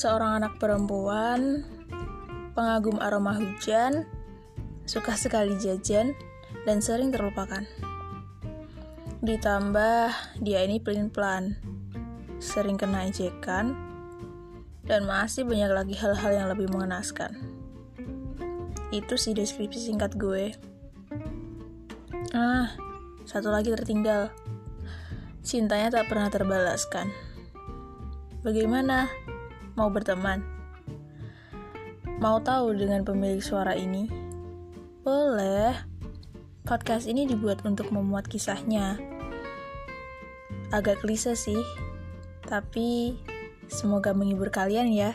seorang anak perempuan, pengagum aroma hujan, suka sekali jajan, dan sering terlupakan. Ditambah, dia ini pelin-pelan, sering kena ejekan, dan masih banyak lagi hal-hal yang lebih mengenaskan. Itu sih deskripsi singkat gue. Ah, satu lagi tertinggal. Cintanya tak pernah terbalaskan. Bagaimana? Mau berteman? Mau tahu dengan pemilik suara ini? Boleh. Podcast ini dibuat untuk memuat kisahnya. Agak klise sih, tapi semoga menghibur kalian ya.